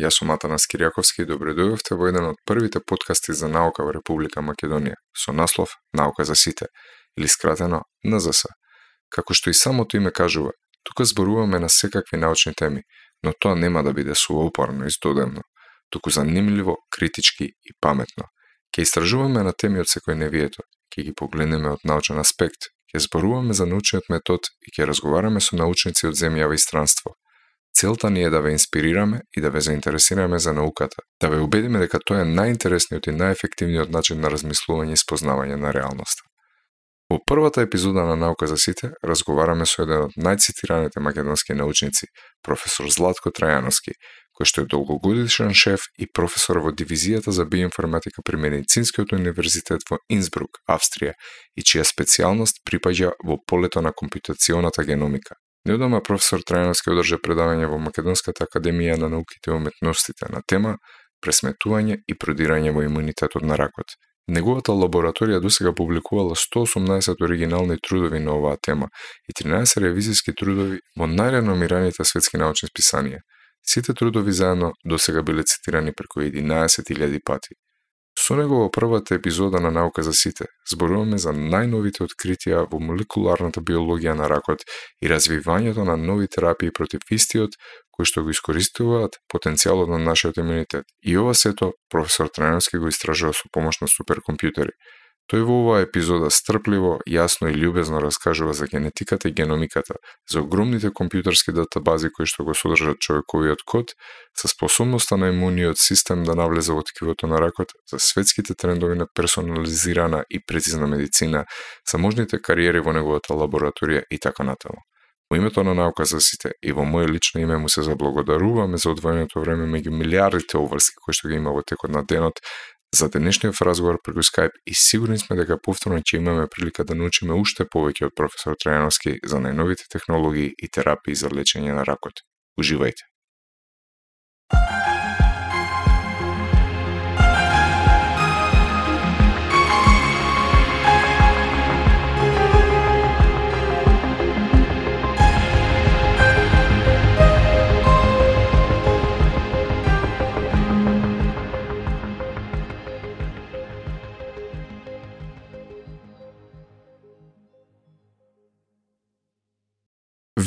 Јас сум Атанас Киријаковски и добре дојдовте во еден од првите подкасти за наука во Република Македонија со наслов Наука за сите или скратено НЗС. Како што и самото име кажува, тука зборуваме на секакви научни теми, но тоа нема да биде суопарно и здодемно, туку занимливо, критички и паметно. Ке истражуваме на теми од секојневието, ке ги погледнеме од научен аспект, ќе зборуваме за научниот метод и ќе разговараме со научници од земја и странство – Целта ни е да ве инспирираме и да ве заинтересираме за науката, да ве убедиме дека тоа е најинтересниот и најефективниот начин на размислување и спознавање на реалноста. Во првата епизода на Наука за сите разговараме со еден од најцитираните македонски научници, професор Златко Трајановски, кој што е долгогодишен шеф и професор во дивизијата за биоинформатика при Медицинскиот универзитет во Инсбрук, Австрија, и чија специјалност припаѓа во полето на компутационата геномика. Недома професор Трајановски одржа предавање во Македонската академија на науките и уметностите на тема пресметување и продирање во имунитетот на ракот. Неговата лабораторија досега публикувала 118 оригинални трудови на оваа тема и 13 ревизиски трудови во најреномираните светски научни списанија. Сите трудови заедно досега биле цитирани преку 11.000 пати. Со него во првата епизода на Наука за сите зборуваме за најновите откритија во молекуларната биологија на ракот и развивањето на нови терапии против истиот кои што го искористуваат потенцијалот на нашиот имунитет. И ова сето професор Трајановски го истражува со помош на суперкомпјутери. Тој во оваа епизода стрпливо, јасно и љубезно раскажува за генетиката и геномиката, за огромните компјутерски датабази кои што го содржат човековиот код, за способноста на имуниот систем да навлезе во ткивото на ракот, за светските трендови на персонализирана и прецизна медицина, за можните кариери во неговата лабораторија и така натаму. Во името на наука за сите и во моје лично име му се заблагодаруваме за одвоеното време меѓу милиардите обврски кои што ги има во текот на денот за денешниот разговор преку Skype и сигурни сме дека повторно ќе имаме прилика да научиме уште повеќе од професор Трајановски за најновите технологии и терапии за лечење на ракот. Уживајте!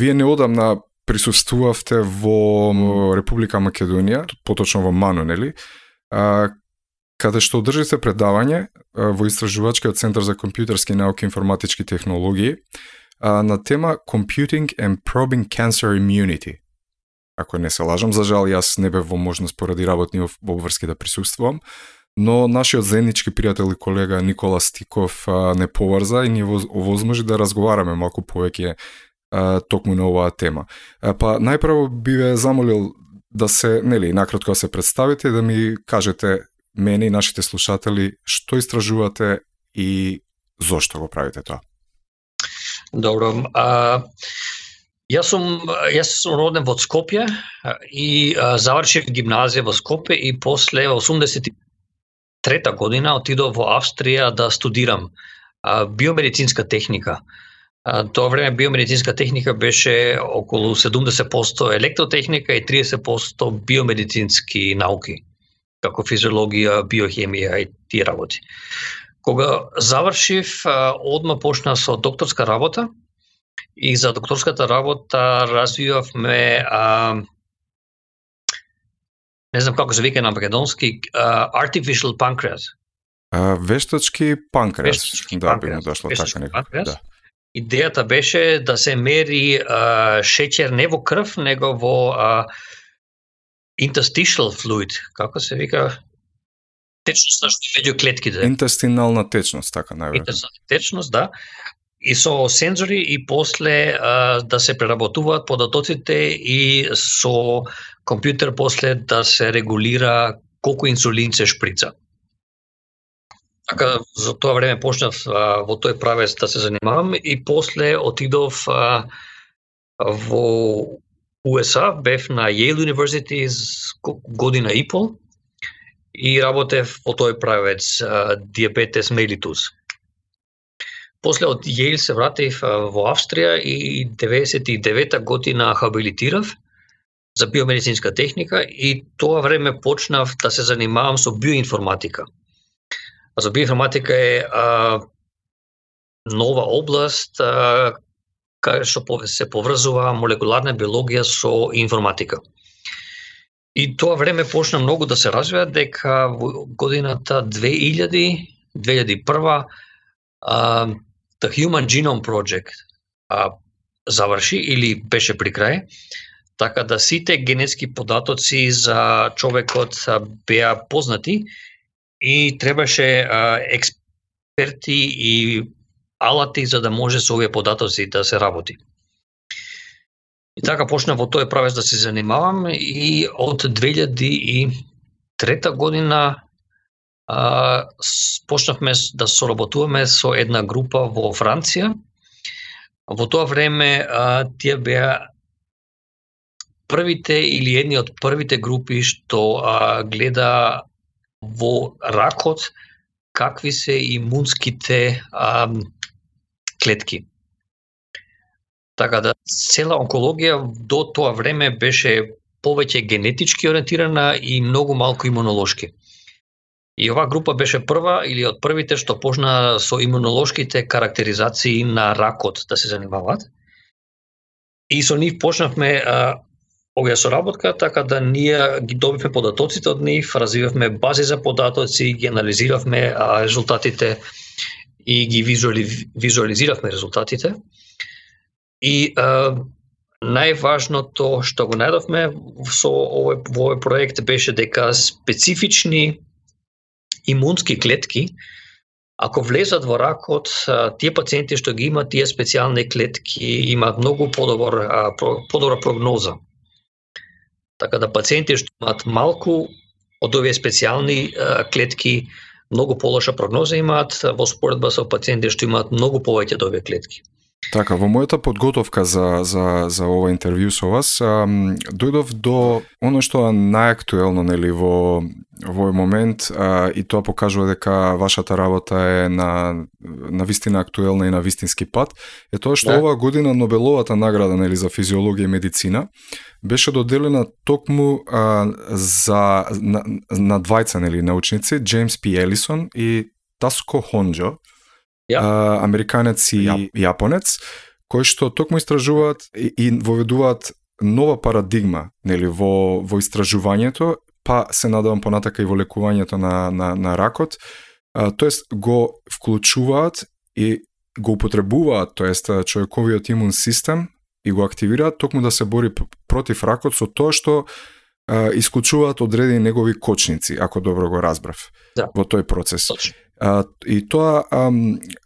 Вие неодамна присуствувавте во Република Македонија, поточно во Мано, нели? А, каде што одржите предавање во Истражувачкиот центар за компјутерски науки и информатички технологии а, на тема Computing and Probing Cancer Immunity. Ако не се лажам, за жал јас не бев во можност поради работни обврски да присуствувам, но нашиот заеднички пријател и колега Никола Стиков а, не поврза и ни овозможи да разговараме малку повеќе токму на оваа тема. Па најпрво би ве замолил да се, нели, накратко да се представите и да ми кажете мене и нашите слушатели што истражувате и зошто го правите тоа. Добро. А, јас сум јас сум роден во Скопје и а, завршив гимназија во Скопје и после 83 година отидов во Австрија да студирам а, биомедицинска техника тоа време биомедицинска техника беше околу 70% електротехника и 30% биомедицински науки, како физиологија, биохемија и тие работи. Кога завршив, одма почна со докторска работа и за докторската работа развивавме а, не знам како се вика на македонски, artificial pancreas. А, вештачки панкреас. Вештачки да, панкреас. би му дошло така некако. Да. Идејата беше да се мери а, шеќер не во крв, него во а, interstitial fluid, како се вика, течност меѓу клетките. Интестинална течност, така најверојатно. Интестинална течност, да. И со сензори и после а, да се преработуваат податоците и со компјутер после да се регулира колку инсулин се шприца. Така, за тоа време почнав а, во тој правец да се занимавам и после отидов а, во УСА, бев на Yale University година и пол и работев во тој правец а, диабетес мелитус. После од Јејл се вратив а, во Австрија и 99 година хабилитирав за биомедицинска техника и тоа време почнав да се занимавам со биоинформатика. А за биоинформатика е а, нова област а, кај што се поврзува молекуларна биологија со информатика. И тоа време почна многу да се развива дека во годината 2000 2001 а, The Human Genome Project а, заврши или беше при крај, така да сите генетски податоци за човекот беа познати и требаше а, експерти и алати за да може со овие податоци да се работи. И така почнав во тој правец да се занимавам и од 2003 година а, почнавме да соработуваме со една група во Франција. Во тоа време а, тие беа првите или едни од првите групи што а, гледа во ракот какви се имунските а, клетки. Така да цела онкологија до тоа време беше повеќе генетички ориентирана и многу малку имунолошки. И оваа група беше прва или од првите што почна со имунолошките карактеризации на ракот да се занимаваат. И со нив почнавме а, оваа соработка, така да ние ги добивме податоците од нив, развивавме бази за податоци, ги анализиравме а, резултатите и ги визуали, визуализиравме резултатите. И а, најважното што го најдовме со овој, во овој проект беше дека специфични имунски клетки, ако влезат во ракот, тие пациенти што ги имаат тие специјални клетки имаат многу подобар подобра прогноза. Така да пациенти што имаат малку од овие специјални клетки многу полоша прогноза имаат во споредба со пациенти што имаат многу повеќе од овие клетки. Така, во мојата подготовка за, за, за ова интервју со вас, а, дојдов до оно што е најактуелно нели, во, во овој момент а, и тоа покажува дека вашата работа е на, на вистина актуелна и на вистински пат, е тоа што да. оваа година Нобеловата награда нели, за физиологија и медицина беше доделена токму а, за, на, на двајца нели, научници, Джеймс П. Елисон и Таско Хонджо, ja. а, американец и ja. јапонец, кои што токму истражуваат и, и воведуваат нова парадигма нели, во, во истражувањето, па се надавам понатака и во лекувањето на, на, на ракот, а, тоест го вклучуваат и го употребуваат, тоест човековиот имун систем и го активираат токму да се бори против ракот со тоа што а, исклучуваат одредени негови кочници, ако добро го разбрав да. во тој процес. Точно. А, и тоа, а,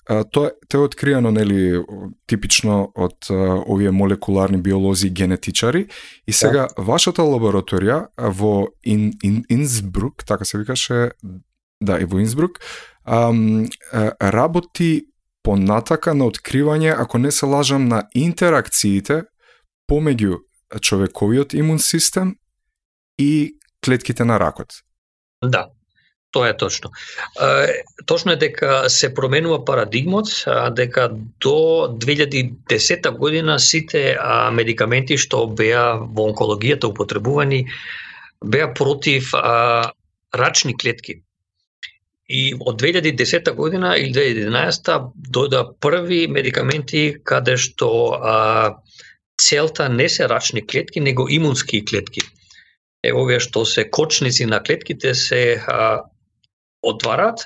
а, тоа, тоа е откриено нели типично од а, овие молекуларни биолози и генетичари и да. сега да. вашата лабораторија во Ин, Ин, Инсбрук, така се викаше, да, и во Инсбрук, а, а, работи понатака на откривање, ако не се лажам, на интеракциите помеѓу човековиот имун систем и клетките на ракот. Да, Тоа е точно. Точно е дека се променува парадигмот, дека до 2010 година сите медикаменти што беа во онкологијата употребувани беа против рачни клетки. И од 2010 година или 2011 дојда први медикаменти каде што целта не се рачни клетки, него имунски клетки. Е, овие што се кочници на клетките се а, отварат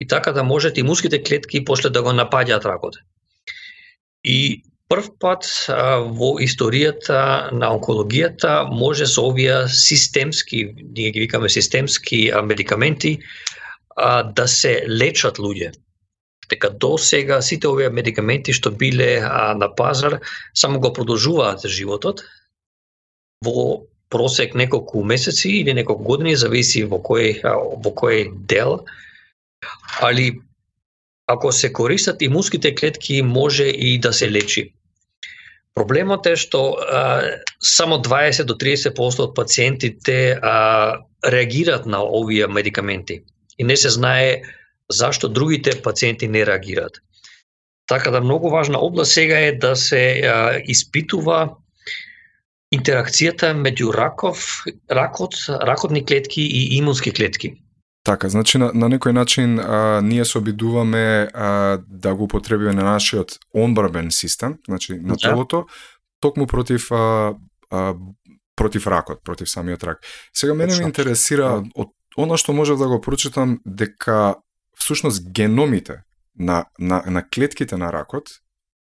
и така да можат имунските клетки после да го напаѓаат ракот. И прв пат а, во историјата на онкологијата може со овие системски, ние ги викаме системски а, медикаменти, а, да се лечат луѓе. Дека до сега сите овие медикаменти што биле а, на пазар само го продолжуваат животот во просек неколку месеци или неколку години, зависи во кој, во кој дел, али ако се користат имунските клетки може и да се лечи. Проблемот е што а, само 20 до 30% од пациентите а, реагираат на овие медикаменти и не се знае зашто другите пациенти не реагираат. Така да многу важна област сега е да се а, испитува интеракцијата меѓу раков, ракот, ракотни клетки и имунски клетки. Така, значи на, на некој начин а, ние се обидуваме а, да го употребиме на нашиот онбарбен систем, значи на да. телото, токму против а, а, против ракот, против самиот рак. Сега мене ме интересира од она што можев да го прочитам дека всушност геномите на, на, на клетките на ракот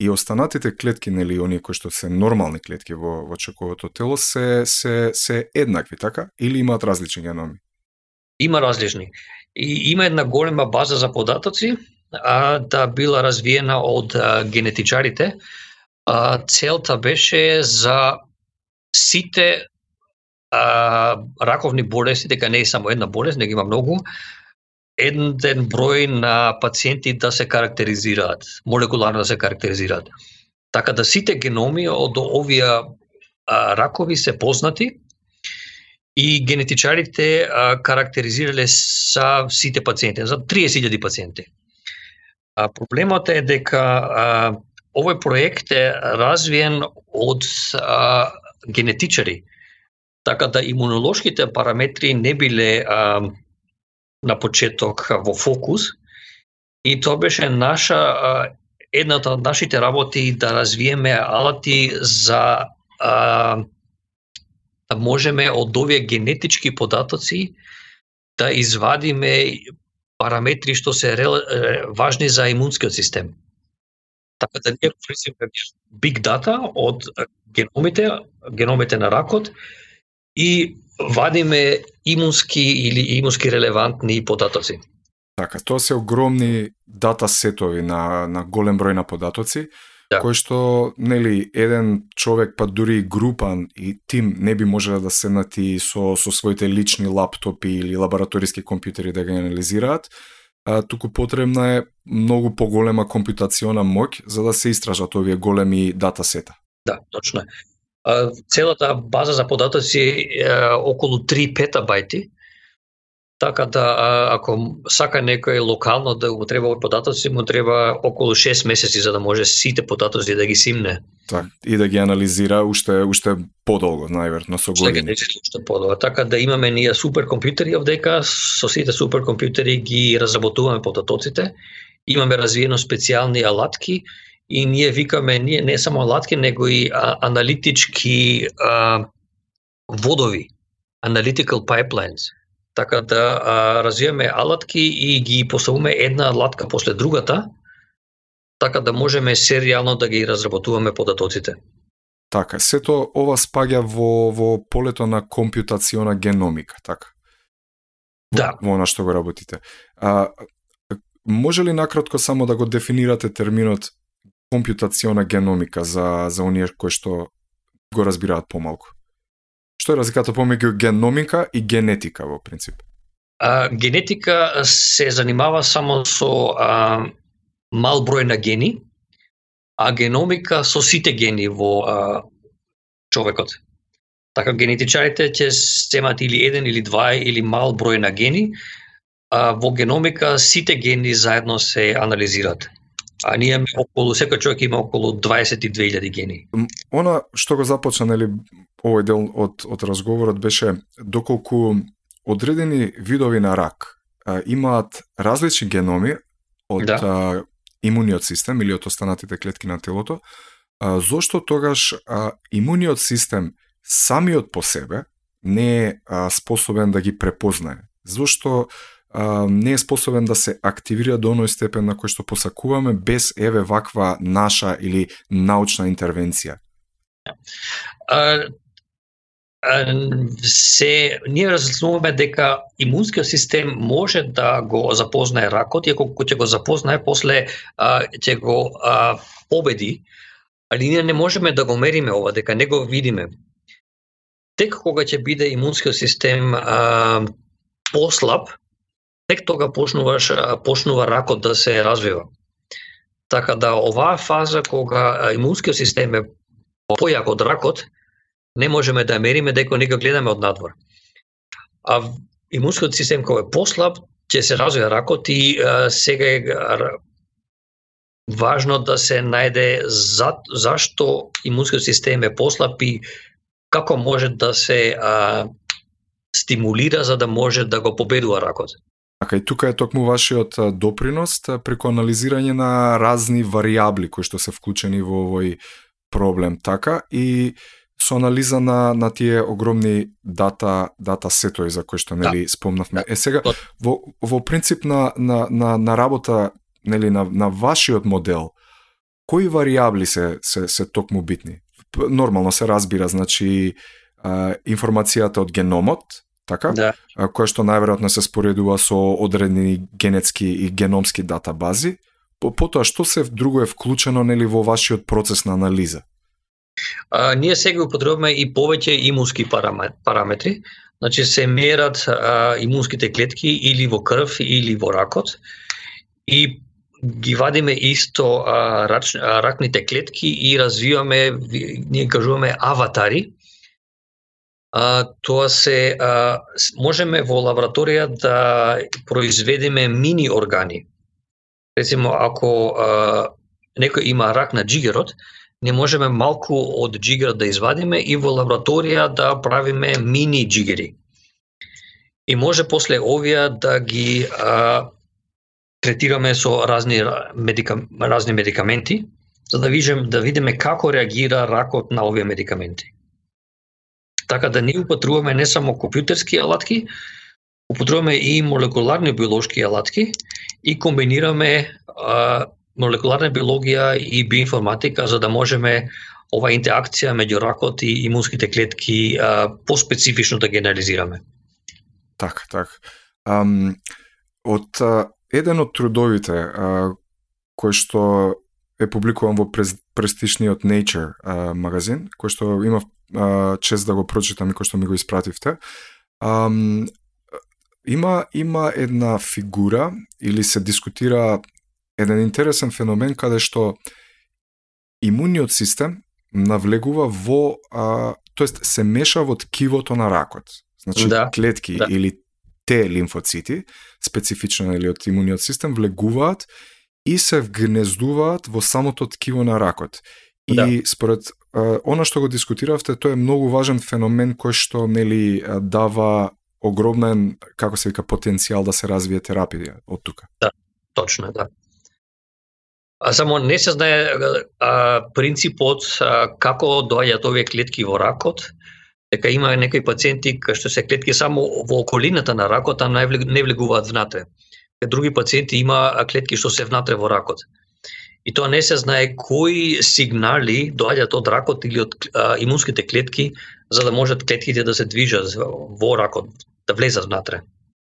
и останатите клетки, нели, оние кои што се нормални клетки во, во човековото тело, се, се, се еднакви, така? Или имаат различни геноми? Има различни. И има една голема база за податоци, а, да била развиена од а, генетичарите. А, целта беше за сите а, раковни болести, дека не е само една болест, него има многу, еден број на пациенти да се карактеризираат, молекуларно да се карактеризираат. Така да сите геноми од овие ракови се познати и генетичарите а, карактеризирале са сите пациенти, за 30.000 пациенти. А, проблемот е дека а, овој проект е развиен од а, генетичари, така да имунолошките параметри не биле а, на почеток во фокус и тоа беше наша едната од нашите работи да развиеме алати за а, да можеме од овие генетички податоци да извадиме параметри што се важни за имунскиот систем. Така да ние користиме big data од геномите, геномите на ракот и вадиме имунски или имунски релевантни податоци. Така, тоа се огромни дата сетови на, на голем број на податоци, да. кои што, нели, еден човек, па дури и група и тим не би можеле да седнати со, со своите лични лаптопи или лабораториски компјутери да ги анализираат, а, туку потребна е многу поголема компютациона моќ за да се истражат овие големи дата сета. Да, точно е целата база за податоци е околу 3 петабајти. Така да ако сака некој локално да го треба овој податоци, му треба околу 6 месеци за да може сите податоци да ги симне. Так, и да ги анализира уште уште подолго, најверојатно со години. Уште подолго. Така да имаме ние суперкомпјутери овдека, со сите суперкомпјутери ги разработуваме податоците. Имаме развиено специјални алатки и ние викаме ние не само алатки, него и а, аналитички а, водови, analytical pipelines. Така да а, развиваме алатки и ги поставуваме една алатка после другата, така да можеме серијално да ги разработуваме податоците. Така, сето ова спаѓа во, во полето на компјутациона геномика, така? Да. Во, во на што го работите. А, може ли накратко само да го дефинирате терминот компјутациона геномика за, за оние кои што го разбираат помалку. Што е разликата помеѓу геномика и генетика во принцип? А, генетика се занимава само со а, мал број на гени, а геномика со сите гени во а, човекот. Така генетичарите ќе земат или еден или два или мал број на гени, а во геномика сите гени заедно се анализираат а ние околу секој човек има околу 22.000 гени. Она што го започна нели овој дел од од разговорот беше доколку одредени видови на рак а, имаат различни геноми од да. а, имуниот систем или од останатите клетки на телото, а, зошто тогаш а, имуниот систем самиот по себе не е а, способен да ги препознае? Зошто а, не е способен да се активира до оној степен на кој што посакуваме без еве ваква наша или научна интервенција? А, се ние различуваме дека имунскиот систем може да го запознае ракот и ако ќе го запознае после а, ќе го а, победи, али ние не можеме да го мериме ова дека не го видиме. Тек кога ќе биде имунскиот систем а, послаб, тек тога почнуваш почнува ракот да се развива. Така да оваа фаза кога имунскиот систем е појак од ракот, не можеме да мериме дека не го гледаме од надвор. А имунскиот систем кога е послаб, ќе се развива ракот и а, сега е важно да се најде за, зашто имунскиот систем е послаб и како може да се а, стимулира за да може да го победува ракот. Така и тука е токму вашиот допринос преку анализирање на разни варијабли кои што се вклучени во овој проблем, така и со анализа на на тие огромни дата дата сетови за кои што да. нели да. спомнавме. Е сега во во принцип на на на, на работа нели на на вашиот модел кои варијабли се се се токму битни? Нормално се разбира, значи информацијата од геномот, така? Да. Која што најверојатно се споредува со одредени генетски и геномски датабази. По, потоа што се друго е вклучено нели во вашиот процес на анализа? А, ние сега употребуваме и повеќе имунски параметри. Значи се мерат а, имунските клетки или во крв или во ракот и ги вадиме исто а, рач, а, ракните клетки и развиваме, ние кажуваме аватари. А, тоа се а, можеме во лабораторија да произведеме мини органи. Рецимо ако а, некој има рак на джигерот, не можеме малку од джигерот да извадиме и во лабораторија да правиме мини джигери. И може после овие да ги а, третираме со разни медикам, разни медикаменти за да видиме да видиме како реагира ракот на овие медикаменти. Така да ние употребуваме не само компјутерски алатки, употребуваме и молекуларни биолошки алатки и комбинираме а, молекуларна биологија и биоинформатика за да можеме ова интеракција меѓу ракот и имунските клетки а, поспецифично да генерализираме. Така, така. Um, од а, еден од трудовите а, кој што е публикуван во престижниот Nature а, магазин, кој што имав а, чест да го прочитам и кој што ми го испративте, а, има има една фигура или се дискутира еден интересен феномен каде што имуниот систем навлегува во а, тоест се меша во ткивото на ракот. Значи да, клетки да. или те лимфоцити, специфично или од имуниот систем, влегуваат и се вгнездуваат во самото ткиво на ракот. И да. според она што го дискутиравте, тоа е многу важен феномен кој што нели дава огромен, како се вика, потенцијал да се развие терапија од тука. Да, точно, да. А само не се знае а, принципот а, како доаѓаат овие клетки во ракот, дека има некои пациенти кои што се клетки само во околината на ракот, а не влегуваат внатре. Други пациенти има клетки што се внатре во ракот. И тоа не се знае кои сигнали доаѓаат од ракот или од а, имунските клетки за да можат клетките да се движат во ракот, да влезат внатре.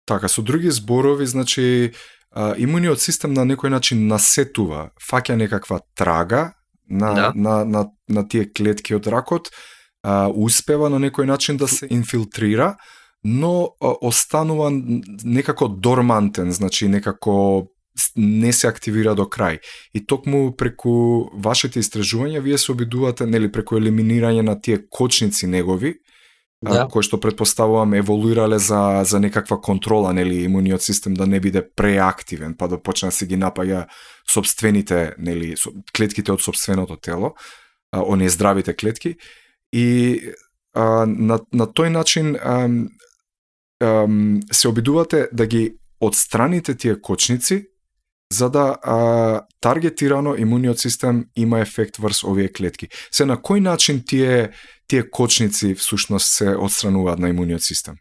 Така, со други зборови, значи, а, имуниот систем на некој начин насетува, фаќа некаква трага на, да. на, на, на тие клетки од ракот, а, успева на некој начин да се инфилтрира, но останува некако дормантен, значи некако не се активира до крај. И токму преку вашите истражувања вие се обидувате, нели, преку елиминирање на тие кочници негови, да. кои што предпоставувам еволуирале за за некаква контрола, нели, имуниот систем да не биде преактивен, па да почне да се ги напаѓа собствените, нели, клетките од собственото тело, оние здравите клетки И а, на, на тој начин а, а, се обидувате да ги одстраните тие кочници за да а, таргетирано имуниот систем има ефект врз овие клетки. Се на кој начин тие тие кочници всушност се отстрануваат на имуниот систем?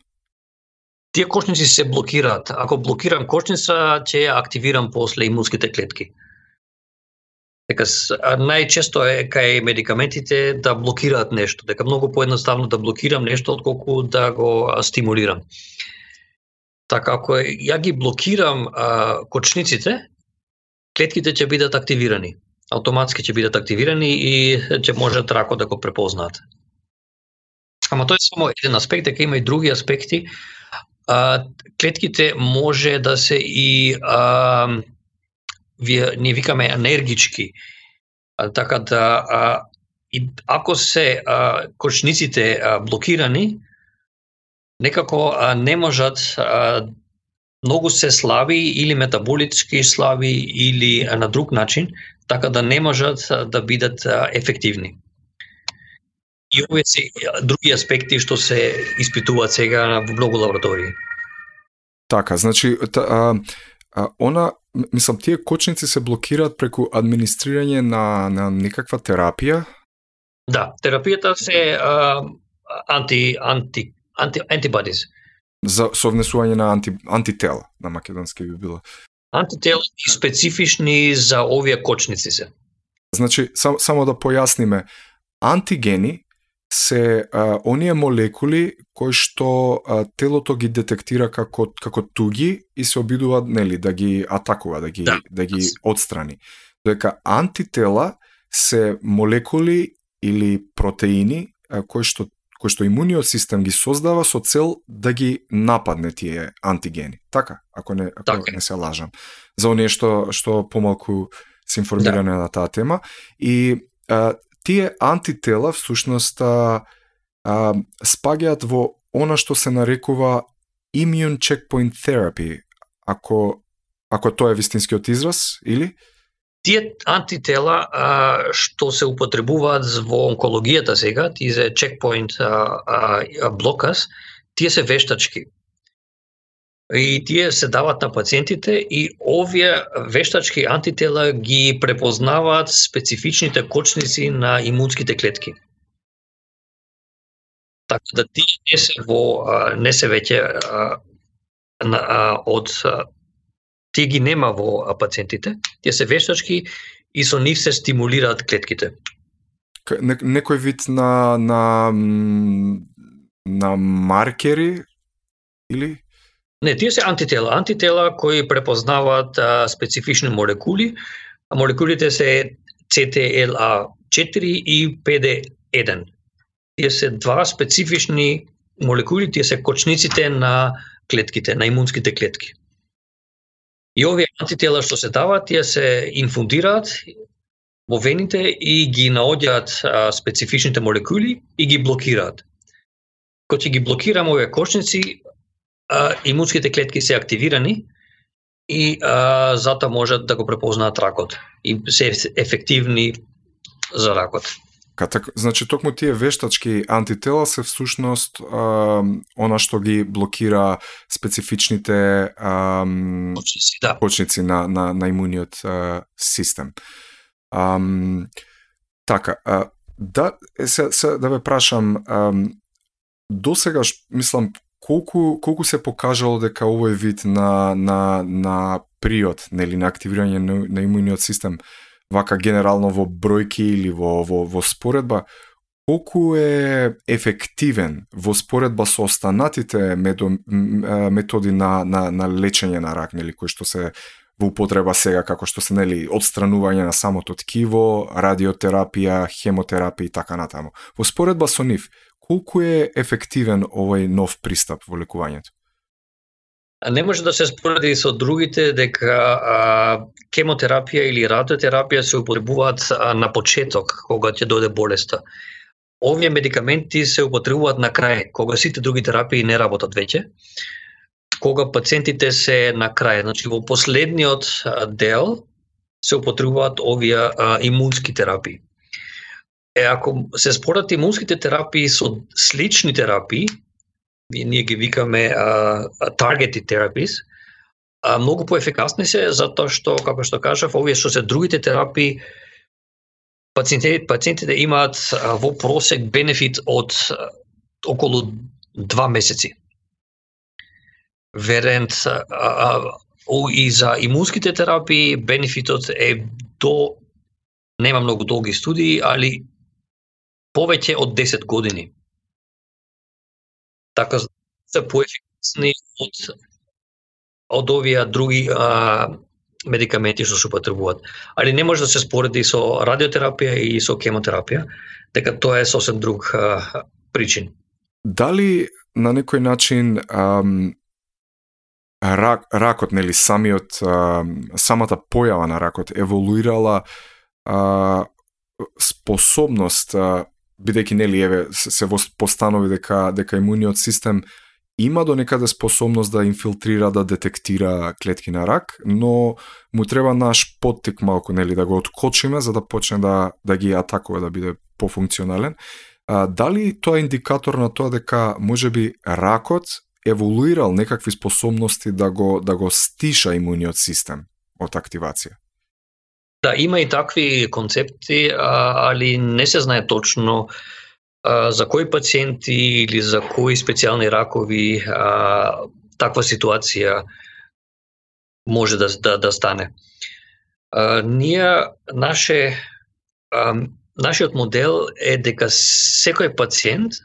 Тие кочници се блокираат. Ако блокирам кочница, ќе ја активирам после имунските клетки. Дека најчесто е кај медикаментите да блокираат нешто, дека многу поедноставно да блокирам нешто отколку да го стимулирам. Така ако ја ги блокирам а, кочниците, клетките ќе бидат активирани. Автоматски ќе бидат активирани и ќе може рако да го препознаат. Ама тоа е само еден аспект, дека има и други аспекти. А, клетките може да се и а, вие не викаме енергички. А, така да а, и ако се а, кочниците а, блокирани, некако а, не можат а, многу се слаби или метаболички слаби или на друг начин, така да не можат да бидат ефективни. и овие се други аспекти што се испитуваат сега во многу лаборатории. Така, значи, та, а, а, она, мислам, тие кочници се блокираат преку администрирање на, на некаква терапија? Да, терапијата се а, анти, анти, анти, antibodies. За совнесување на анти, антитела, на македонски би било. Антитела специфични за овие кочници се. Значи, сам, само да појасниме, антигени се а, оние молекули кои што а, телото ги детектира како како туги и се обидува нели да ги атакува, да ги да, да ги отстрани. Додека антитела се молекули или протеини а, кои што кои што имуниот систем ги создава со цел да ги нападне тие антигени. Така, ако не ако така. не се лажам. За оние што што помалку се информиране да. на таа тема и а, тие антитела всушност а, а, спаѓаат во она што се нарекува immune checkpoint therapy, ако ако тоа е вистинскиот израз или Тие антитела а, што се употребуваат во онкологијата сега, тие се чекпоинт а, а, блокас, тие се вештачки. И тие се дават на пациентите и овие вештачки антитела ги препознаваат специфичните кочници на имунските клетки. Така да тие не се во не се веќе од тие ги нема во пациентите, тие се вештачки и со нив се стимулираат клетките. Некој вид на на на маркери или Не, тие се антитела. Антитела кои препознаваат а, специфични молекули. А молекулите се CTLA4 и PD1. Тие се два специфични молекули, тие се кочниците на клетките, на имунските клетки. И овие антитела што се дават, тие се инфундираат во вените и ги наоѓаат специфичните молекули и ги блокираат. Кога ќе ги блокираме овие кошници, а, имунските клетки се активирани и а, затоа можат да го препознаат ракот и се ефективни за ракот. Ката, значи токму тие вештачки антитела се всушност а, она што ги блокира специфичните а, почници, да. почници на, на, на имуниот а, систем. А, така, а, да, се, се, да ве прашам, а, до сега, мислам, колку колку се покажало дека овој вид на на на приод, нели на активирање на, на имуниот систем вака генерално во бројки или во во во споредба колку е ефективен во споредба со останатите методи на, на, на лечење на рак, нели, кои што се во употреба сега, како што се, нели, одстранување на самото ткиво, радиотерапија, хемотерапија и така натаму. Во споредба со нив, колку е ефективен овој нов пристап во лекувањето? Не може да се спореди со другите дека а, кемотерапија или радиотерапија се употребуваат а, на почеток кога ќе дојде болеста. Овие медикаменти се употребуваат на крај, кога сите други терапии не работат веќе, кога пациентите се на крај, значи во последниот дел се употребуваат овие а, имунски терапии е ако се спорат имунските терапии со слични терапии, ние ги викаме а, targeted therapies, а, многу поефикасни се затоа што како што кажав, овие што се другите терапии пациентите пациентите имаат а, во просек бенефит од а, околу два месеци. Верент а, а, и за имунските терапии бенефитот е до нема многу долги студии, али повеќе од 10 години. Така се поефикасни од од овие други а, медикаменти што се употребуваат. Али не може да се спореди со радиотерапија и со кемотерапија, дека тоа е сосем друг а, причин. Дали на некој начин ам, рак, ракот, нели, самиот, ам, самата појава на ракот еволуирала а, способност а, бидејќи нели еве се постанови дека дека имуниот систем има до некаде способност да инфилтрира, да детектира клетки на рак, но му треба наш поттик малку, нели, да го откочиме за да почне да да ги атакува, да биде пофункционален. А, дали тоа е индикатор на тоа дека можеби ракот еволуирал некакви способности да го да го стиша имуниот систем од активација? Да, има и такви концепти, али не се знае точно за кои пациенти или за кои специјални ракови таква ситуација може да, да, да стане. А, ние, наше, а, нашиот модел е дека секој пациент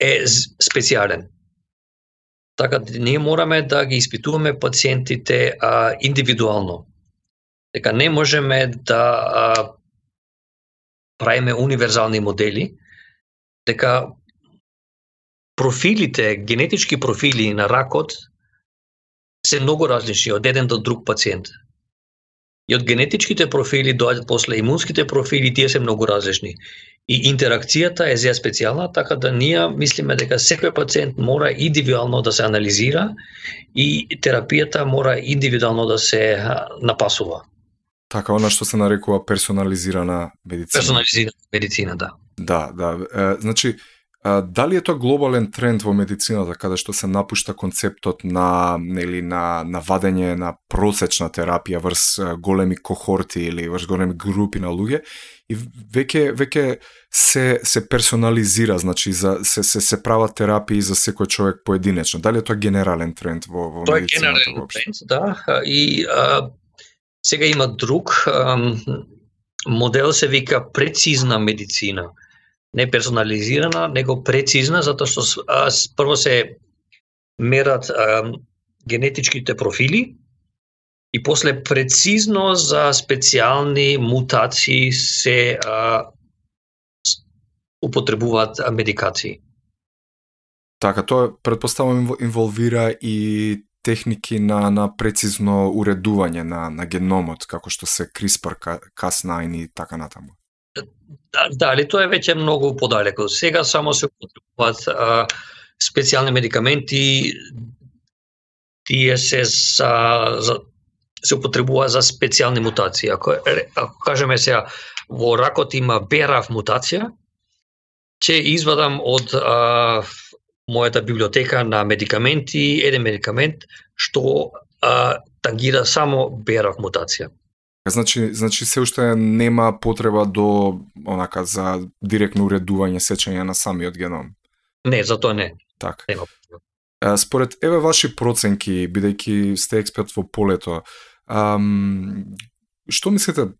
е специјален. Така ние мораме да ги испитуваме пациентите а, индивидуално. Дека не можеме да а, правиме универзални модели, дека профилите, генетички профили на ракот се многу различни од еден до друг пациент. И од генетичките профили доаѓаат после имунските профили, тие се многу различни. И интеракцијата е зеја специјална, така да ние мислиме дека секој пациент мора индивидуално да се анализира и терапијата мора индивидуално да се напасува. Така, она што се нарекува персонализирана медицина. Персонализирана медицина, да. Да, да. Е, значи, А, дали е тоа глобален тренд во медицината каде што се напушта концептот на нели на на вадење на просечна терапија врз големи кохорти или врз големи групи на луѓе и веќе веќе се се персонализира, значи за се се се прават терапии за секој човек поединечно. Дали е тоа генерален тренд во во медицината? Тоа е генерален тренд, да. И а, сега има друг модел се вика прецизна медицина не персонализирана, него прецизна, затоа што прво се мерат генетичките профили и после прецизно за специјални мутации се а, употребуваат медикации. Така, тоа предпоставам инволвира и техники на на прецизно уредување на на геномот како што се CRISPR Cas9 и така натаму. Да, да, тоа е веќе многу подалеко. Сега само се употребуваат специјални медикаменти, тие се за, за се употребува за специјални мутации. Ако, ако кажеме сега, во ракот има БРАФ мутација, ќе извадам од а, мојата библиотека на медикаменти еден медикамент што а, тангира само БРАФ мутација. Значи, значи се уште нема потреба до онака за директно уредување сечење на самиот геном. Не, за тоа не. Така. Нема. Според еве ваши проценки, бидејќи сте експерт во полето, ам, што мислите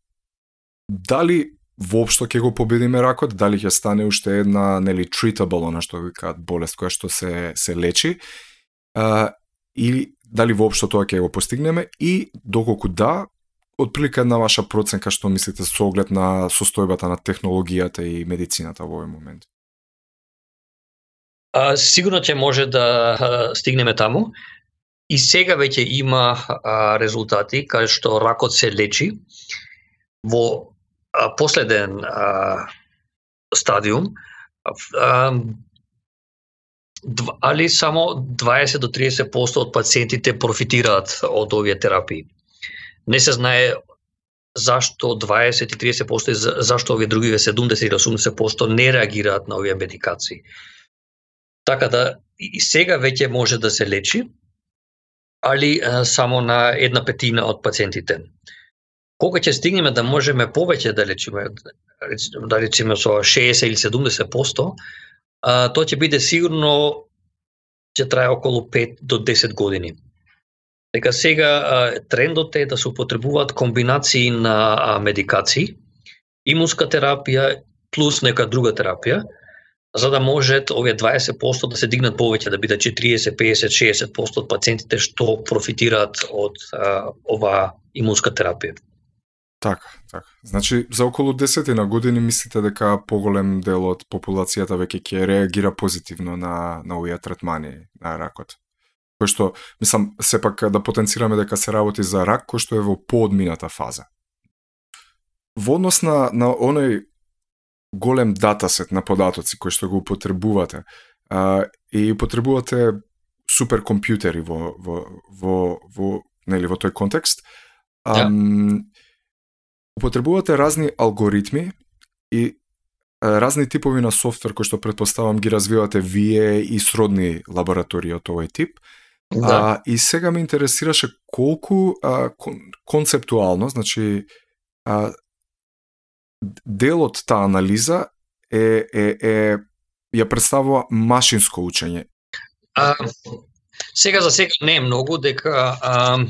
дали воопшто ќе го победиме ракот, дали ќе стане уште една нели treatable, она што викаат болест која што се се лечи, а, или дали воопшто тоа ќе го постигнеме и доколку да, отприлика една ваша проценка што мислите со оглед на состојбата на технологијата и медицината во овој момент? А, сигурно ќе може да а, стигнеме таму. И сега веќе има а, резултати кај што ракот се лечи во последен а, стадиум. А, али само 20 до 30% од пациентите профитираат од овие терапии не се знае зашто 20 и 30% и зашто овие другиве 70 или 80% не реагираат на овие медикации. Така да и сега веќе може да се лечи, али а, само на една петина од пациентите. Кога ќе стигнеме да можеме повеќе да лечиме, да лечиме со 60 или 70%, а, тоа ќе биде сигурно ќе трае околу 5 до 10 години. Дека сега трендот е да се употребуваат комбинации на медикации, имунска терапија плюс нека друга терапија, за да можат овие 20% да се дигнат повеќе, да бидат 40, 50, 60% од пациентите што профитираат од а, оваа имунска терапија. Така, така. Значи, за околу 10 на години мислите дека поголем дел од популацијата веќе ќе реагира позитивно на, на овие третмани на ракот? кој што, мислам, сепак да потенцираме дека се работи за рак кој што е во поодмината фаза. Во однос на, на оној голем датасет на податоци кој што го употребувате а, и употребувате суперкомпјутери во, во, во, во, нели, во тој контекст, а, yeah. Употребувате разни алгоритми и разни типови на софтвер кои што предпоставам ги развивате вие и сродни лаборатории од овој тип. Да. А, и сега ме интересираше колку а, кон, концептуално, значи а, делот таа анализа е, е, е ја представува машинско учење. А, сега за сега не е многу, дека а,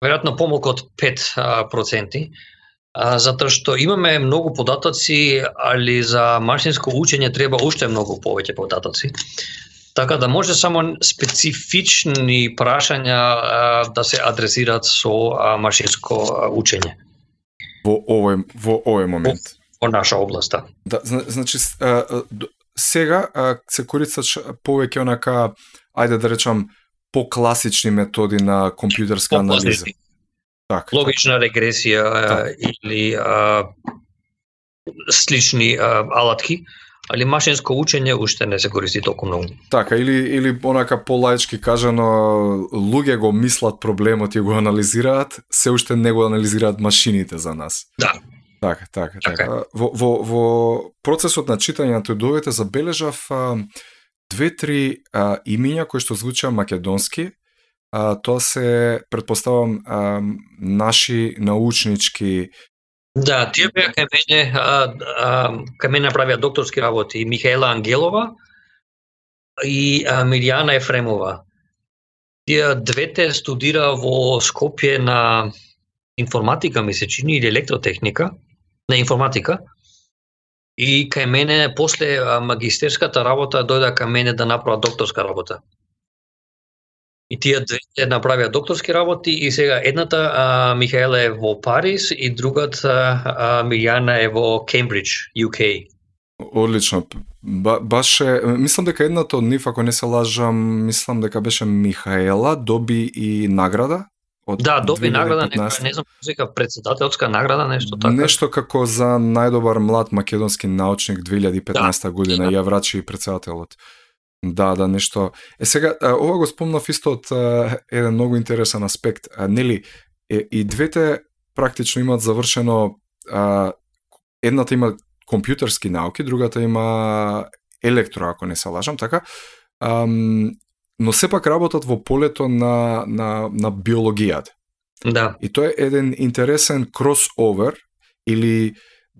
веројатно помалку од 5%, а, затоа што имаме многу податоци, али за машинско учење треба уште многу повеќе податоци. Така да може само специфични прашања а, да се адресираат со а, машинско учење. Во овој во овој момент. Во, во наша област, да. Да, значи сега се користат повеќе онака ајде да речам покласични методи на компјутерска анализа. Так, Логична регресија так. или а, слични а, алатки, али машинско учење уште не се користи толку многу. Така, или, или онака полајчки кажано, луѓе го мислат проблемот и го анализираат, се уште не го анализираат машините за нас. Да. Така, така, така. така. Во, во, во процесот на читање на трудовите забележав две-три имиња кои што звучаа македонски, а, тоа се, предпоставам, а, наши научнички Да, тие беа кај мене, а, а, кај мене направија докторски работи Михаела Ангелова и а, Милијана Ефремова. Тие двете студира во Скопје на информатика, ми се чини, или електротехника, на информатика. И кај мене, после магистерската работа, дојда кај мене да направа докторска работа. И тие две направија докторски работи и сега едната а, Михаела е во Париз и другата а, Милјана е во Кембридж, UK. Одлично. Ба, баш е, мислам дека едната од нив, ако не се лажам, мислам дека беше Михаела, доби и награда од Да, доби 2015. награда, не, не знам, дека председателска награда, нешто така. Нешто како за најдобар млад македонски научник 2015 да, година, ја врачи и председателот. Да, да, нешто. Е сега ова го спомнав исто од еден многу интересен аспект. А, нели е, и двете практично имаат завршено а, едната има компјутерски науки, другата има електро, ако не се лажам, така. Ам, но сепак работат во полето на, на, на биологијата. Да. И тоа е еден интересен кросовер или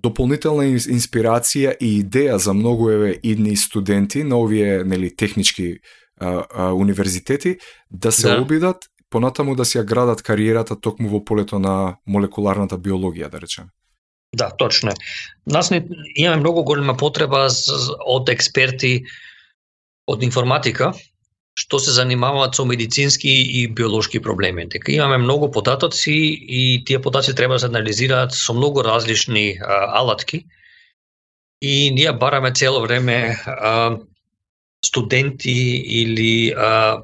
дополнителна инспирација и идеја за многу еве идни студенти на овие нели технички а, а, универзитети да се да. обидат понатаму да си ја градат кариерата токму во полето на молекуларната биологија, да речеме. Да, точно. Нас не, имаме многу голема потреба од експерти од информатика што се занимаваат со медицински и биолошки проблеми. Дека имаме многу податоци и тие податоци треба да се анализираат со многу различни а, алатки. И ние бараме цело време а, студенти или а,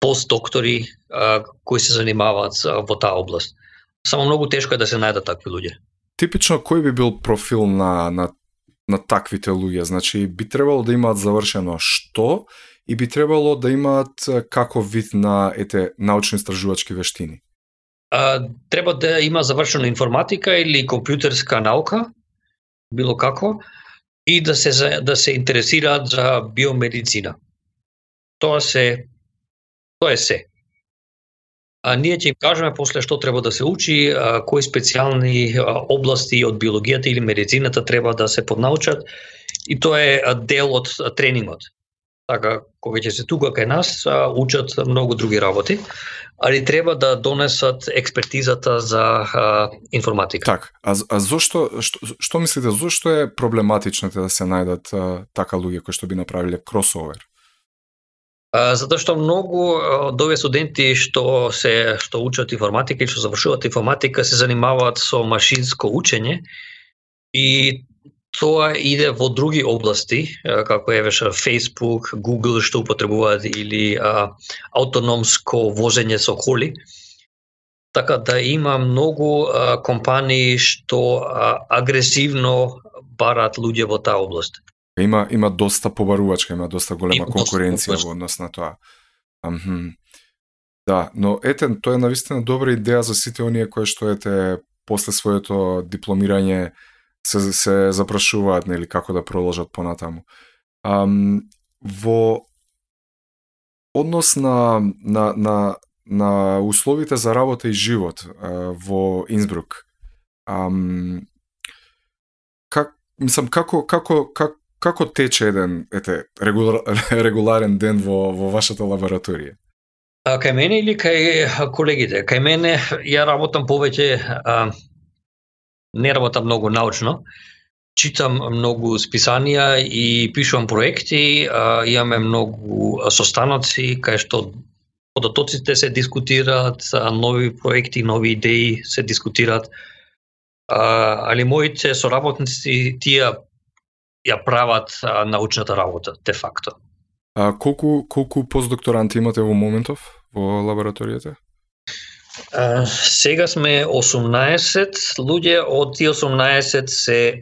постдоктори а, кои се занимаваат во таа област. Само многу тешко е да се најдат такви луѓе. Типично кој би бил профил на на на таквите луѓе? Значи би требало да имаат завршено што и би требало да имаат каков вид на ете научни истражувачки вештини? А, треба да има завршена информатика или компјутерска наука, било како, и да се да се интересираат за биомедицина. Тоа се тоа е се. А ние ќе им кажеме после што треба да се учи, а, кои специјални области од биологијата или медицината треба да се поднаучат и тоа е дел од тренингот така кога ќе се тука кај нас учат многу други работи, али треба да донесат експертизата за а, информатика. Так, а, а зошто што, што мислите зошто е проблематично да се најдат а, така луѓе кои што би направиле кросовер? А, затоа што многу од овие студенти што се што учат информатика и што завршуваат информатика се занимаваат со машинско учење и тоа иде во други области, како е веша Facebook, Google што употребуваат или а, автономско возење со коли. Така да има многу а, компании што а, агресивно барат луѓе во таа област. Има има доста побарувачка, има доста голема има конкуренција доста во однос на тоа. Амхм. Да, но ете, тоа е навистина добра идеја за сите оние кои што ете после своето дипломирање се, се запрашуваат нели како да продолжат понатаму. Ам, во однос на, на, на, на условите за работа и живот а, во Инсбрук, ам, как, мислам, како, како, как, како тече еден ете, регула, регуларен ден во, во вашата лабораторија? А, кај мене или кај колегите? Кај мене ја работам повеќе, а, не работам многу научно, читам многу списанија и пишувам проекти, а, имаме многу состаноци кај што податоците се дискутираат, нови проекти, нови идеи се дискутираат. А, али моите соработници тие ја прават а, научната работа, де факто. А колку колку постдокторанти имате во моментов во лабораторијата? А, сега сме 18 луѓе, од тие 18 се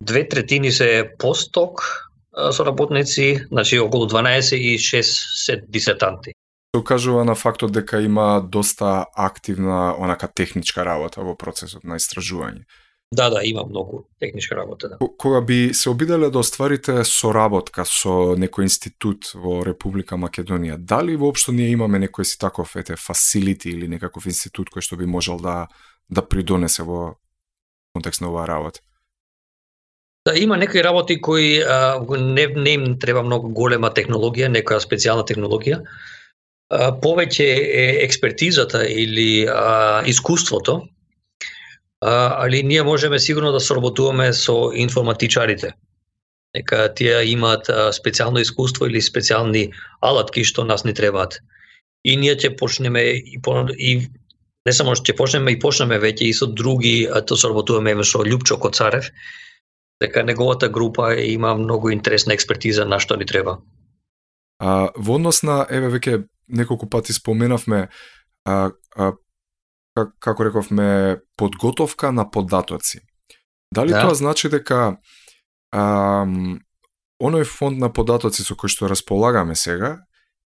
две третини се постдок соработници, значи околу 12 и 6 се дисертанти. Се укажува на фактот дека има доста активна онака техничка работа во процесот на истражување. Да, да, има многу техничка работа, да. Кога би се обиделе да остварите соработка со некој институт во Република Македонија, дали воопшто ние имаме некој си таков ете фасилити или некаков институт кој што би можел да да придонесе во контекст на оваа работа? Да, има некои работи кои а, не, не им треба многу голема технологија, некоја специјална технологија. А, повеќе е експертизата или а, искуството али ние можеме сигурно да соработуваме со информатичарите. Нека тие имаат специјално искуство или специјални алатки што нас не требаат. И ние ќе почнеме и, и не само што ќе почнеме и почнеме веќе и со други, а то соработуваме со Љупчо Коцарев, дека неговата група има многу интересна експертиза на што ни треба. А, во однос на, еве веќе неколку пати споменавме, а, а, как, како рековме, подготовка на податоци. Дали да. тоа значи дека ам, оној фонд на податоци со кој што располагаме сега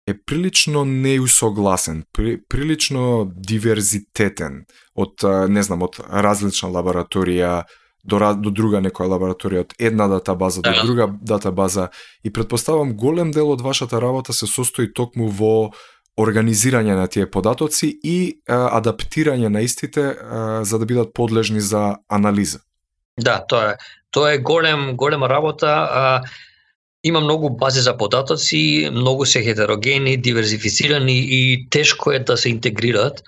е прилично неусогласен, при, прилично диверзитетен од не знам од различна лабораторија до до друга некоја лабораторија од една дата база да. до друга дата база и предпоставам голем дел од вашата работа се состои токму во организирање на тие податоци и адаптирање на истите за да бидат подлежни за анализа. Да, тоа е. Тоа е голем голема работа. А, има многу бази за податоци, многу се хетерогени, диверзифицирани и тешко е да се интегрираат.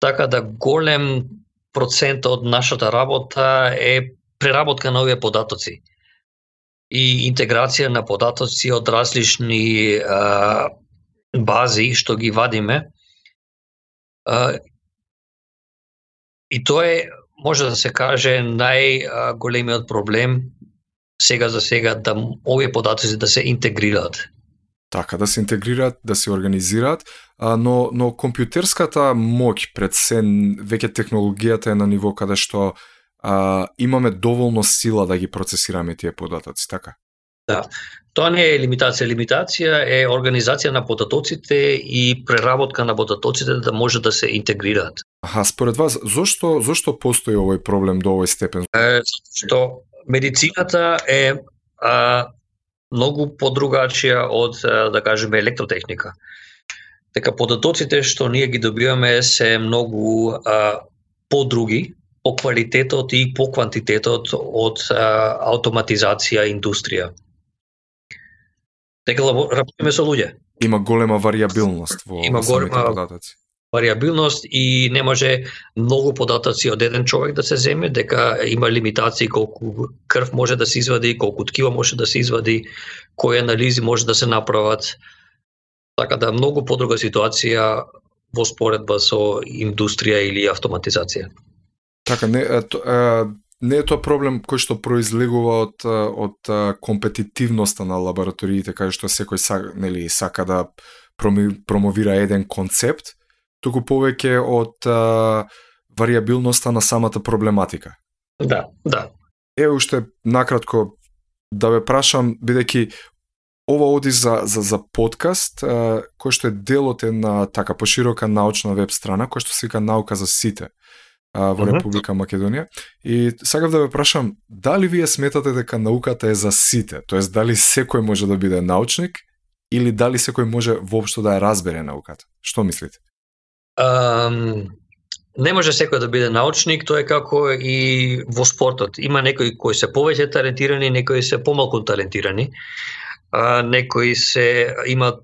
Така да голем процент од нашата работа е преработка на овие податоци и интеграција на податоци од различни а, бази што ги вадиме. И тоа е, може да се каже, најголемиот проблем сега за сега да овие податоци да се интегрираат. Така, да се интегрираат, да се организираат, но, но компјутерската моќ пред се, веќе технологијата е на ниво каде што а, имаме доволно сила да ги процесираме тие податоци, така? Да. Тоа не е лимитација. Лимитација е организација на податоците и преработка на податоците да може да се интегрираат. Аха, според вас, зошто, зошто постои овој проблем до овој степен? Е, што медицината е а, многу подругачија од, да кажеме, електротехника. Дека податоците што ние ги добиваме се многу а, подруги по квалитетот и по квантитетот од а, автоматизација индустрија дека работиме со луѓе. Има голема вариабилност во Има голема податоци. Вариабилност и не може многу податоци од еден човек да се земе, дека има лимитации колку крв може да се извади, колку ткива може да се извади, кои анализи може да се направат. Така да многу подруга ситуација во споредба со индустрија или автоматизација. Така, не, а, а, не е тоа проблем кој што произлегува од од компетитивноста на лабораториите кај што секој сака, нели сака да промовира еден концепт, туку повеќе од а, вариабилноста на самата проблематика. Да, да. Е уште накратко да ве прашам бидејќи ова оди за, за, за подкаст, а, кој што е дел од една така поширока научна веб страна, кој што се вика Наука за сите а, во Република Македонија. И сакав да ве прашам, дали вие сметате дека науката е за сите? Тоест, дали секој може да биде научник или дали секој може воопшто да ја разбере науката? Што мислите? Um, не може секој да биде научник, тоа е како и во спортот. Има некои кои се повеќе талентирани, некои се помалку талентирани. А, некои се имаат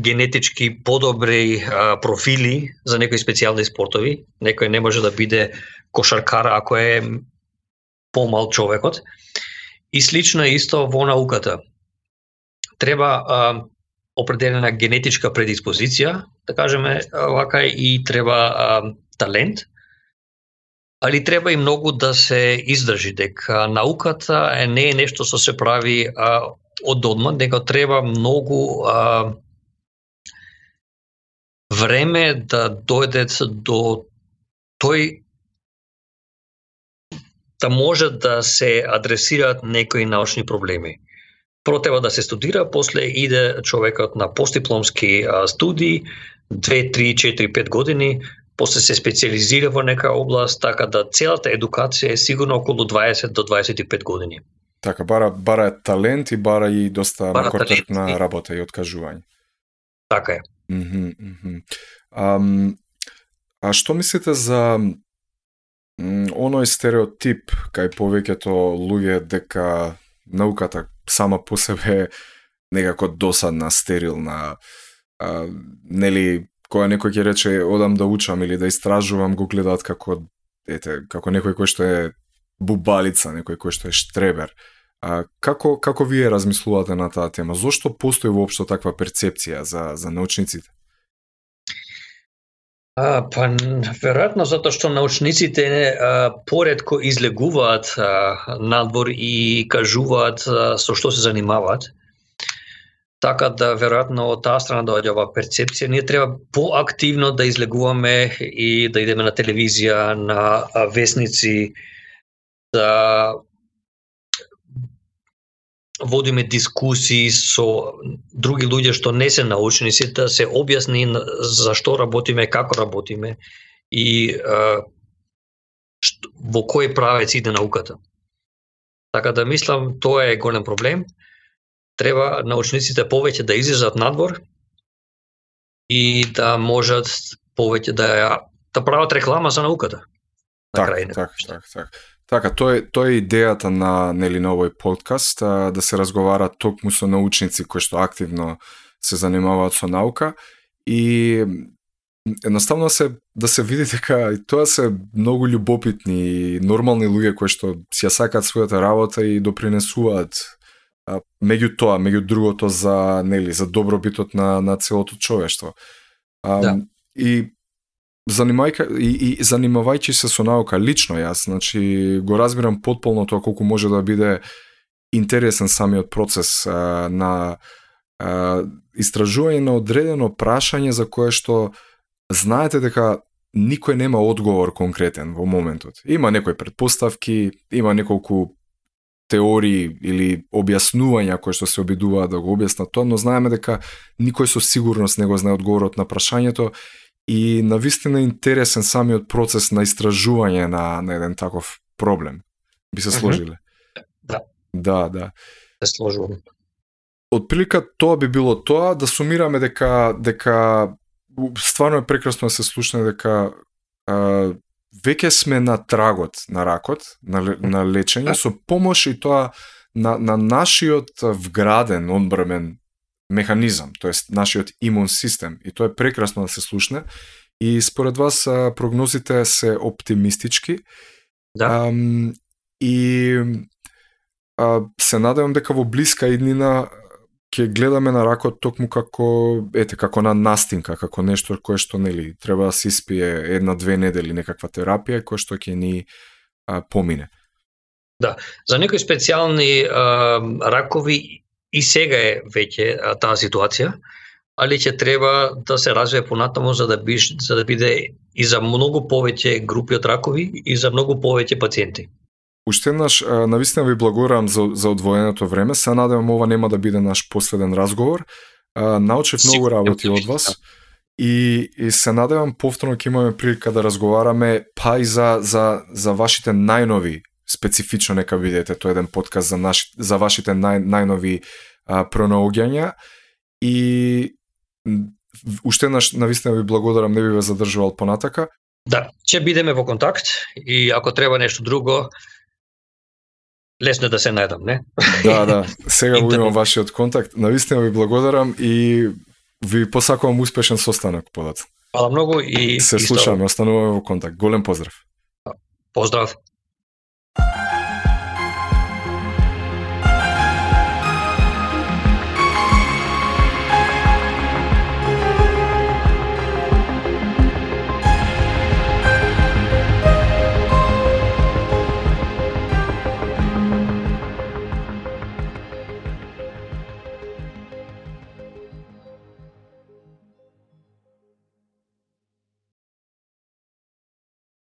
генетички подобри а, профили за некои специјални спортови. Некој не може да биде кошаркар ако е помал човекот. И слично е исто во науката. Треба а, определена генетичка предиспозиција, да кажеме вака и треба а, талент, али треба и многу да се издржи дека науката е не е нешто што се прави а, од одма, дека треба многу а, време да дојде до тој да може да се адресираат некои научни проблеми. Прво треба да се студира, после иде човекот на постдипломски студии, 2, 3, 4, 5 години, после се специализира во нека област, така да целата едукација е сигурно околу 20 до 25 години. Така, бара, бара е талент и бара и доста на работа и откажување. Така е. Mm -hmm, mm -hmm. Um, а што мислите за оној стереотип кај повеќето луѓе дека науката сама по себе е некако досадна, стерилна, а, нели кога некој ќе рече одам да учам или да истражувам го гледаат како ете како некој кој што е бубалица, некој кој што е штребер. А, како, како вие размислувате на таа тема? Зошто постои воопшто таква перцепција за, за научниците? А, па, веројатно затоа што научниците а, поредко излегуваат а, надвор и кажуваат а, со што се занимаваат. Така да веројатно од таа страна доаѓа оваа перцепција. Ние треба поактивно да излегуваме и да идеме на телевизија, на весници, да водиме дискусии со други луѓе што не се научници да се објасни за што работиме, како работиме и а, што, во кој правец иде науката. Така да мислам тоа е голем проблем. Треба научниците повеќе да излезат надвор и да можат повеќе да да прават реклама за науката. На така, така, така, така. Така, тоа е, тоа е идејата на нели на овој подкаст, а, да се разговара токму со научници кои што активно се занимаваат со наука и едноставно се да се види дека и тоа се многу љубопитни и нормални луѓе кои што си ја сакаат својата работа и допринесуваат а, меѓу тоа, меѓу другото за нели за добробитот на на целото човештво. А, да. И занимајка и, и занимавајќи се со наука лично јас, значи го разбирам потполно тоа колку може да биде интересен самиот процес а, на а, истражување на одредено прашање за кое што знаете дека никој нема одговор конкретен во моментот. Има некои предпоставки, има неколку теории или објаснувања кои што се обидуваат да го објаснат тоа, но знаеме дека никој со сигурност не го знае одговорот на прашањето и навистина интересен самиот процес на истражување на, на еден таков проблем. Би се сложиле? Да. Да, да. Се сложувам. Од прилика тоа би било тоа да сумираме дека дека стварно е прекрасно да се слушне дека а, веќе сме на трагот на ракот, на, на лечење со помош и тоа на, на нашиот вграден одбрамен механизам, тоест нашиот имун систем и тоа е прекрасно да се слушне и според вас прогнозите се оптимистички. Да. А, и а, се надевам дека во блиска иднина ќе гледаме на ракот токму како ете како на настинка, како нешто кое што нели треба да се испие една-две недели некаква терапија која што ќе ни а, помине. Да, за некои специјални а, ракови и сега е веќе таа ситуација, али ќе треба да се развие понатаму за да биш, за да биде и за многу повеќе групи од ракови и за многу повеќе пациенти. Уште еднаш, навистина ви благодарам за, за одвоеното време. Се надевам ова нема да биде наш последен разговор. Научев многу работи од вас. и, и се надевам повторно ќе имаме прилика да разговараме па и за, за, за вашите најнови специфично нека видите тоа еден подкаст за наши, за вашите нај, најнови а, пронаоѓања и уште наш навистина ви благодарам, не би ве задржувал понатака. Да, ќе бидеме во контакт и ако треба нешто друго, лесно да се најдам, не? Да, да. Сега го имам вашиот контакт. Навистина ви благодарам и ви посакувам успешен состанок подат. Фала многу и се слушаме, остануваме во контакт. Голем поздрав. Поздрав.